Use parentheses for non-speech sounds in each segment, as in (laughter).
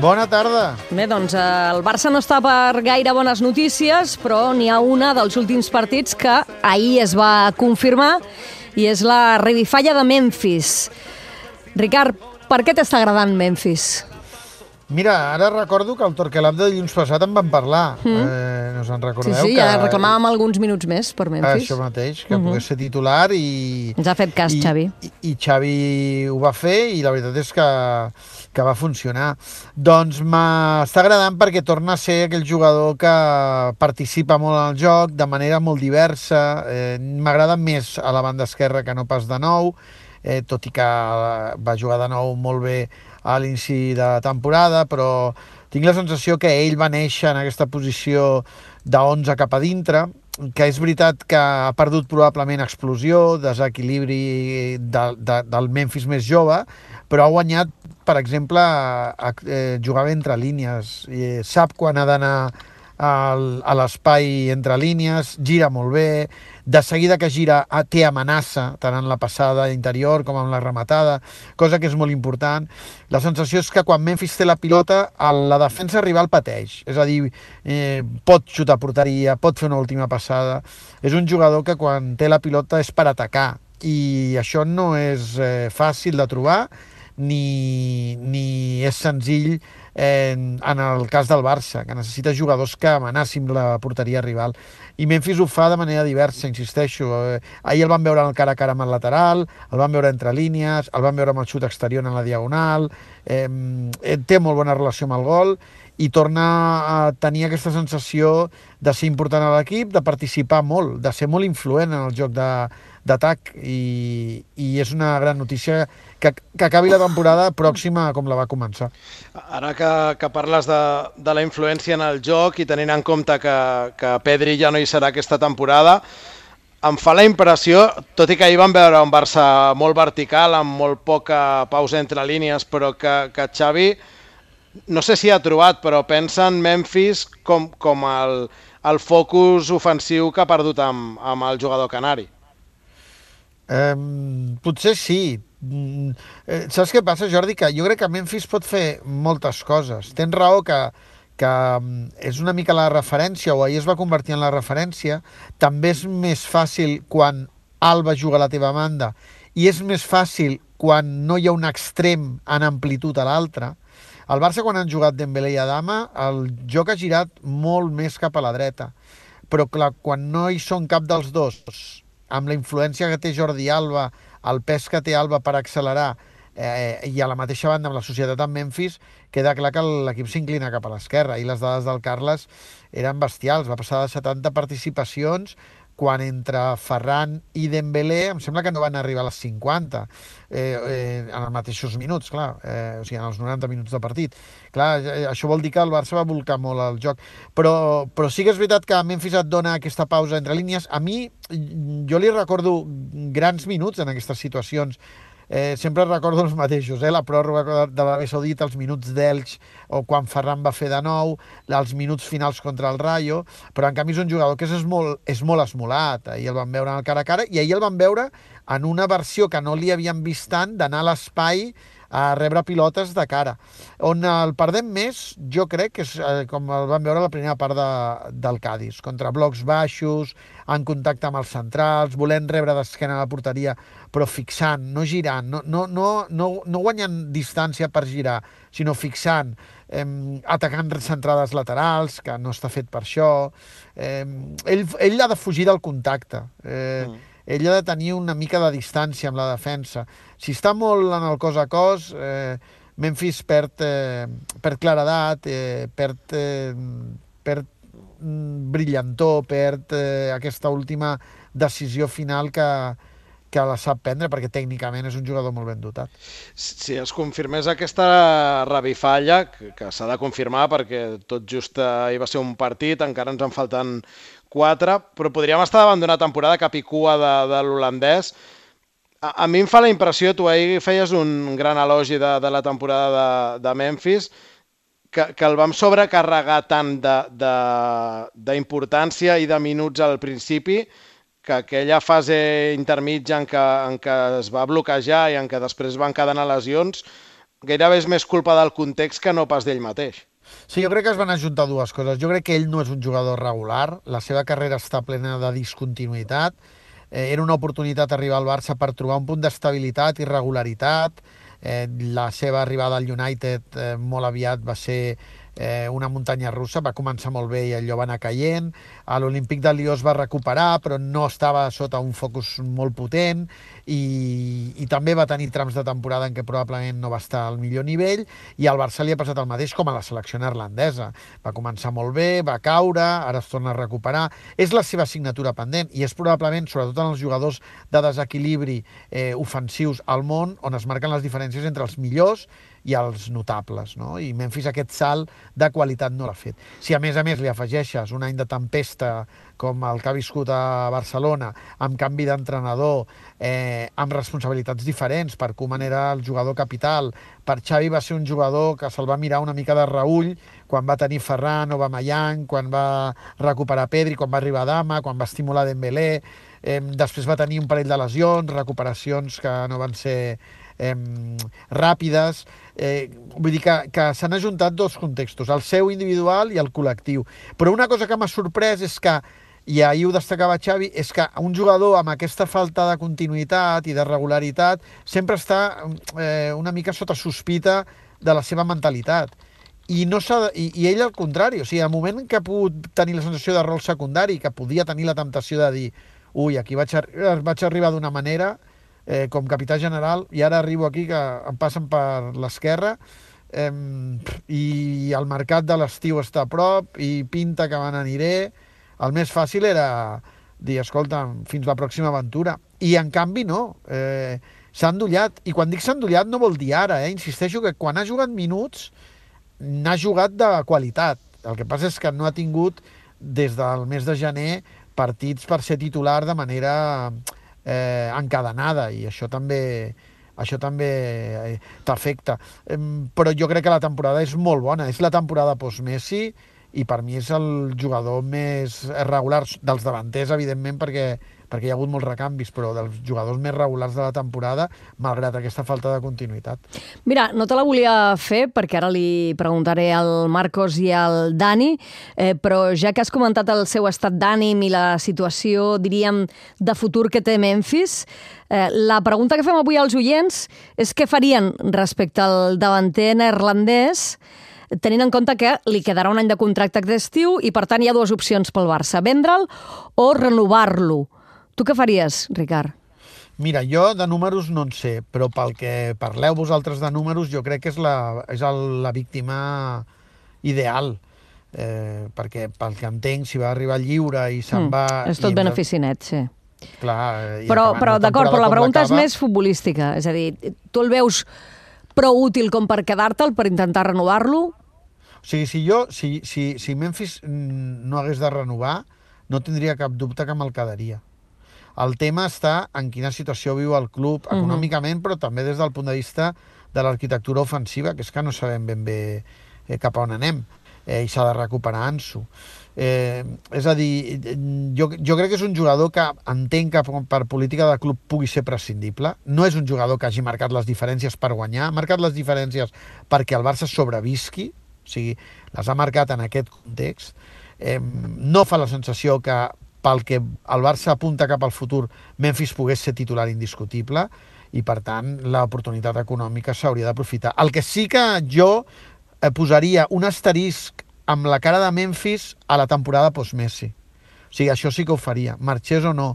Bona tarda. Bé, doncs el Barça no està per gaire bones notícies, però n'hi ha una dels últims partits que ahir es va confirmar i és la revifalla de Memphis. Ricard, per què t'està agradant Memphis? Mira, ara recordo que el Torquelab de dilluns passat en van parlar. Mm. Eh, no se'n Sí, recordeu? sí, que... ja reclamàvem alguns minuts més per Memphis. Això mateix, que uh -huh. pogués ser titular i... Ens ha fet cas, i, Xavi. I, I Xavi ho va fer i la veritat és que, que va funcionar. Doncs m'està agradant perquè torna a ser aquell jugador que participa molt en el joc de manera molt diversa. Eh, M'agrada més a la banda esquerra que no pas de nou, eh, tot i que va jugar de nou molt bé a l'inici de temporada, però tinc la sensació que ell va néixer en aquesta posició de 11 cap a dintre, que és veritat que ha perdut probablement explosió, desequilibri de, de, del Memphis més jove, però ha guanyat, per exemple, a, eh, jugava entre línies, i sap quan ha d'anar a l'espai entre línies, gira molt bé, de seguida que gira té amenaça, tant en la passada interior com en la rematada, cosa que és molt important. La sensació és que quan Memphis té la pilota, la defensa rival pateix, és a dir, eh, pot xutar porteria, pot fer una última passada. És un jugador que quan té la pilota és per atacar, i això no és eh, fàcil de trobar, ni, ni és senzill eh, en el cas del Barça, que necessita jugadors que amenacin la porteria rival. I Memphis ho fa de manera diversa, insisteixo. Eh, ahir el van veure en el cara a cara amb el lateral, el van veure entre línies, el van veure amb el xut exterior en la diagonal, eh, té molt bona relació amb el gol i torna a tenir aquesta sensació de ser important a l'equip, de participar molt, de ser molt influent en el joc d'atac i, i és una gran notícia que, que acabi la temporada pròxima com la va començar. Ara que, que parles de, de la influència en el joc i tenint en compte que, que Pedri ja no hi serà aquesta temporada, em fa la impressió, tot i que ahir vam veure un Barça molt vertical, amb molt poca pausa entre línies, però que, que Xavi, no sé si ha trobat, però pensa en Memphis com, com el, el focus ofensiu que ha perdut amb, amb el jugador canari. Um, potser sí. Mm, eh, saps què passa, Jordi? Que jo crec que Memphis pot fer moltes coses. Tens raó que, que mm, és una mica la referència, o ahir es va convertir en la referència. També és més fàcil quan Alba juga a la teva banda i és més fàcil quan no hi ha un extrem en amplitud a l'altre. El Barça, quan han jugat Dembélé i Adama, el joc ha girat molt més cap a la dreta. Però, clar, quan no hi són cap dels dos, amb la influència que té Jordi Alba, el pes que té Alba per accelerar, eh, i a la mateixa banda amb la societat amb Memphis, queda clar que l'equip s'inclina cap a l'esquerra, i les dades del Carles eren bestials, va passar de 70 participacions quan entre Ferran i Dembélé em sembla que no van arribar a les 50 eh, eh, en els mateixos minuts, clar, eh, o sigui, en els 90 minuts de partit. Clar, eh, això vol dir que el Barça va volcar molt el joc, però, però sí que és veritat que Memphis et dona aquesta pausa entre línies. A mi, jo li recordo grans minuts en aquestes situacions, eh, sempre recordo els mateixos, eh? la pròrroga de l'Aràbia Saudita, els minuts d'Elx, o quan Ferran va fer de nou, els minuts finals contra el Rayo, però en canvi és un jugador que és molt, és molt esmolat, ahir el van veure en el cara a cara, i ahir el van veure en una versió que no li havien vist tant, d'anar a l'espai a rebre pilotes de cara. On el perdem més, jo crec que és eh, com el vam veure a la primera part de, del Cádiz, contra blocs baixos, en contacte amb els centrals, volent rebre d'esquena a la porteria, però fixant, no girant, no, no, no, no, no guanyant distància per girar, sinó fixant, eh, atacant centrades laterals, que no està fet per això. Eh, ell, ell ha de fugir del contacte. Eh, mm ell ha de tenir una mica de distància amb la defensa. Si està molt en el cos a cos, eh, Memphis perd, eh, perd claredat, eh, perd, eh, perd mm, brillantor, perd eh, aquesta última decisió final que, que la sap prendre, perquè tècnicament és un jugador molt ben dotat. Si es confirmés aquesta revifalla, que, s'ha de confirmar perquè tot just ahir va ser un partit, encara ens en falten quatre, però podríem estar davant d'una temporada cap i cua de, de l'holandès. A, a mi em fa la impressió, tu ahir feies un gran elogi de, de la temporada de, de Memphis, que, que el vam sobrecarregar tant d'importància i de minuts al principi que aquella fase intermitja en què, en què es va bloquejar i en què després van quedar lesions, gairebé és més culpa del context que no pas d'ell mateix. Sí, jo crec que es van ajuntar dues coses. Jo crec que ell no és un jugador regular, la seva carrera està plena de discontinuïtat, eh, era una oportunitat arribar al Barça per trobar un punt d'estabilitat i regularitat, eh, la seva arribada al United eh, molt aviat va ser eh, una muntanya russa, va començar molt bé i allò va anar caient, a l'Olímpic de Lió es va recuperar però no estava sota un focus molt potent i, i també va tenir trams de temporada en què probablement no va estar al millor nivell i al Barça li ha passat el mateix com a la selecció neerlandesa. Va començar molt bé, va caure, ara es torna a recuperar. És la seva signatura pendent i és probablement, sobretot en els jugadors de desequilibri eh, ofensius al món, on es marquen les diferències entre els millors i els notables, no? I Memphis aquest salt de qualitat no l'ha fet. Si a més a més li afegeixes un any de tempesta com el que ha viscut a Barcelona, amb canvi d'entrenador, eh, amb responsabilitats diferents, per Koeman era el jugador capital, per Xavi va ser un jugador que se'l va mirar una mica de reull quan va tenir Ferran o Bamayang, quan va recuperar Pedri, quan va arribar Dama, quan va estimular Dembélé, eh, després va tenir un parell de lesions, recuperacions que no van ser eh, ràpides, eh, vull dir que, que s'han ajuntat dos contextos, el seu individual i el col·lectiu. Però una cosa que m'ha sorprès és que, i ahir ho destacava Xavi, és que un jugador amb aquesta falta de continuïtat i de regularitat sempre està eh, una mica sota sospita de la seva mentalitat. I, no i, i ell al contrari, o sigui, al moment que ha pogut tenir la sensació de rol secundari, que podia tenir la temptació de dir ui, aquí vaig, vaig arribar d'una manera, eh, com capità general i ara arribo aquí que em passen per l'esquerra eh, i el mercat de l'estiu està a prop i pinta que van aniré el més fàcil era dir, escolta, fins la pròxima aventura. I en canvi no. Eh, s'ha endollat. I quan dic s'ha endollat no vol dir ara, eh? insisteixo que quan ha jugat minuts n'ha jugat de qualitat. El que passa és que no ha tingut des del mes de gener partits per ser titular de manera eh, encadenada i això també això també eh, t'afecta. Eh, però jo crec que la temporada és molt bona. És la temporada post-Messi i per mi és el jugador més regular dels davanters, evidentment, perquè perquè hi ha hagut molts recanvis, però dels jugadors més regulars de la temporada, malgrat aquesta falta de continuïtat. Mira, no te la volia fer, perquè ara li preguntaré al Marcos i al Dani, eh, però ja que has comentat el seu estat d'ànim i la situació, diríem, de futur que té Memphis, eh, la pregunta que fem avui als oients és què farien respecte al davanter neerlandès tenint en compte que li quedarà un any de contracte d'estiu i, per tant, hi ha dues opcions pel Barça, vendre'l o renovar-lo. Tu què faries, Ricard? Mira, jo de números no en sé, però pel que parleu vosaltres de números, jo crec que és la, és el, la víctima ideal. Eh, perquè pel que entenc, si va arribar lliure i se'n mm, va... És tot beneficinet, sí. Clar, però, però d'acord, però la pregunta és més futbolística. És a dir, tu el veus prou útil com per quedar-te'l, per intentar renovar-lo? O sigui, si jo, si, si, si Memphis no hagués de renovar, no tindria cap dubte que me'l quedaria. El tema està en quina situació viu el club econòmicament, uh -huh. però també des del punt de vista de l'arquitectura ofensiva, que és que no sabem ben bé eh, cap a on anem eh, i s'ha de recuperar Ansu. Eh, és a dir, jo, jo crec que és un jugador que entenc que per política de club pugui ser prescindible. No és un jugador que hagi marcat les diferències per guanyar, ha marcat les diferències perquè el Barça sobrevisqui, o sigui, les ha marcat en aquest context. Eh, no fa la sensació que pel que el Barça apunta cap al futur, Memphis pogués ser titular indiscutible i, per tant, l'oportunitat econòmica s'hauria d'aprofitar. El que sí que jo eh, posaria un asterisc amb la cara de Memphis a la temporada post-Messi. O sigui, això sí que ho faria, marxés o no,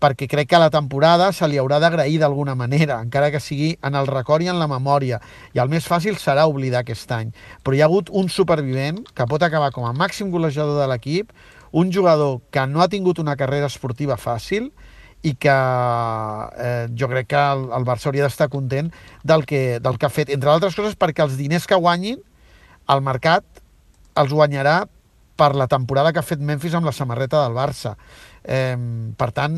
perquè crec que a la temporada se li haurà d'agrair d'alguna manera, encara que sigui en el record i en la memòria. I el més fàcil serà oblidar aquest any. Però hi ha hagut un supervivent que pot acabar com a màxim golejador de l'equip, un jugador que no ha tingut una carrera esportiva fàcil i que eh, jo crec que el, el Barça hauria d'estar content del que, del que ha fet, entre altres coses perquè els diners que guanyin al mercat els guanyarà per la temporada que ha fet Memphis amb la samarreta del Barça. Eh, per tant,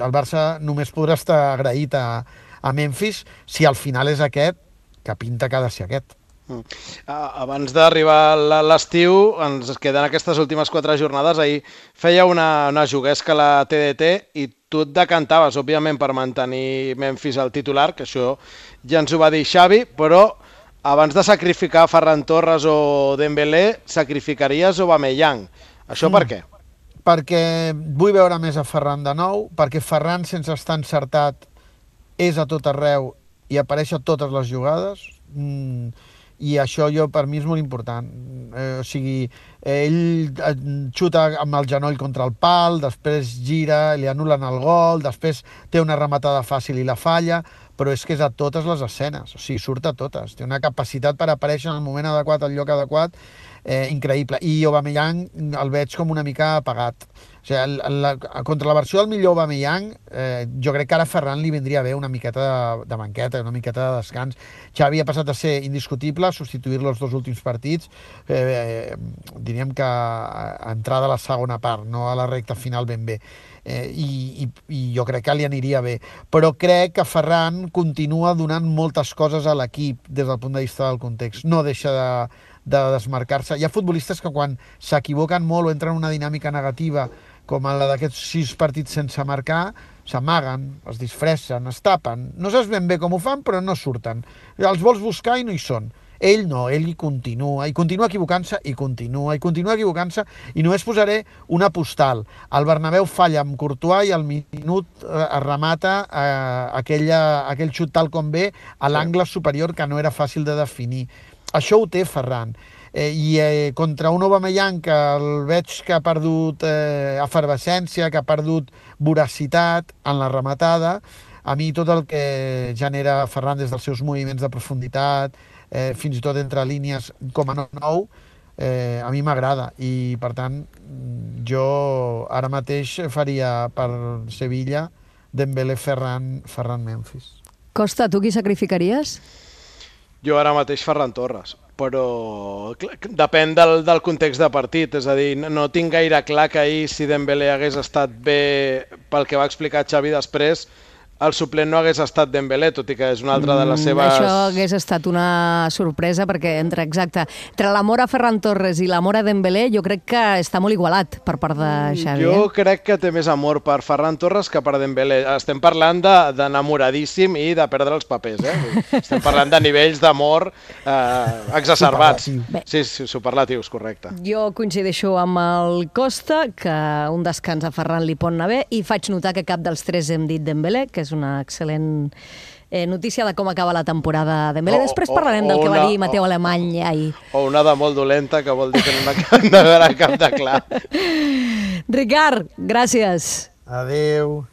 el Barça només podrà estar agraït a, a Memphis si al final és aquest, que pinta que ha de ser aquest. Mm. Abans d'arribar l'estiu, ens queden aquestes últimes quatre jornades. Ahir feia una, una juguesca a la TDT i tu et decantaves, òbviament, per mantenir Memphis al titular, que això ja ens ho va dir Xavi, però abans de sacrificar Ferran Torres o Dembélé, sacrificaries Aubameyang. Això mm. per què? Perquè vull veure més a Ferran de nou, perquè Ferran, sense estar encertat, és a tot arreu i apareix a totes les jugades. Mm i això jo per mi és molt important. Eh, o sigui, ell eh, xuta amb el genoll contra el pal, després gira, li anulen el gol, després té una rematada fàcil i la falla, però és que és a totes les escenes, o sigui, surt a totes. Té una capacitat per aparèixer en el moment adequat, al lloc adequat, eh, increïble. I Aubameyang el veig com una mica apagat. O sigui, la, contra la versió del millor Aubameyang, eh, jo crec que ara Ferran li vindria bé una miqueta de, de banqueta, una miqueta de descans. Xavi ha passat a ser indiscutible, substituir-lo els dos últims partits, eh, eh, diríem que a entrada a la segona part, no a la recta final ben bé. Eh, i, i, I jo crec que li aniria bé. Però crec que Ferran continua donant moltes coses a l'equip des del punt de vista del context. No deixa de, de desmarcar-se. Hi ha futbolistes que quan s'equivoquen molt o entren en una dinàmica negativa, com la d'aquests sis partits sense marcar, s'amaguen, es disfressen, es tapen. No saps ben bé com ho fan, però no surten. Els vols buscar i no hi són. Ell no, ell hi continua, i continua equivocant-se, i continua, i continua equivocant-se, i només posaré una postal. El Bernabéu falla amb Courtois i al minut eh, es remata eh, aquella, aquell xut tal com ve a l'angle superior que no era fàcil de definir. Això ho té Ferran. Eh, I eh, contra un Aubameyang que el veig que ha perdut eh, efervescència, que ha perdut voracitat en la rematada, a mi tot el que genera Ferran des dels seus moviments de profunditat, eh, fins i tot entre línies com a nou, eh, a mi m'agrada i per tant jo ara mateix faria per Sevilla Dembélé, Ferran, Ferran Memphis. Costa, tu qui sacrificaries? Jo ara mateix Ferran Torres, però depèn del, del context de partit, és a dir, no tinc gaire clar que ahir si Dembélé hagués estat bé pel que va explicar Xavi després, el suplent no hagués estat Dembélé, tot i que és una altra de les mm, seves... Això hagués estat una sorpresa, perquè entre, exacte, entre l'amor a Ferran Torres i l'amor a Dembélé, jo crec que està molt igualat per part de mm, Xavi. Jo eh? crec que té més amor per Ferran Torres que per Dembélé. Estem parlant d'enamoradíssim de, i de perdre els papers, eh? Estem parlant de nivells d'amor eh, exacerbats. Sí, sí, superlatius, correcte. Jo coincideixo amb el Costa, que un descans a Ferran li pot anar bé, i faig notar que cap dels tres hem dit Dembélé, que és una excel·lent eh, notícia de com acaba la temporada de Mele. Després parlarem del que va dir Mateu Alemany ahir. O una de molt dolenta, que vol dir que no de cap de clar. (laughs) Ricard, gràcies. Adeu.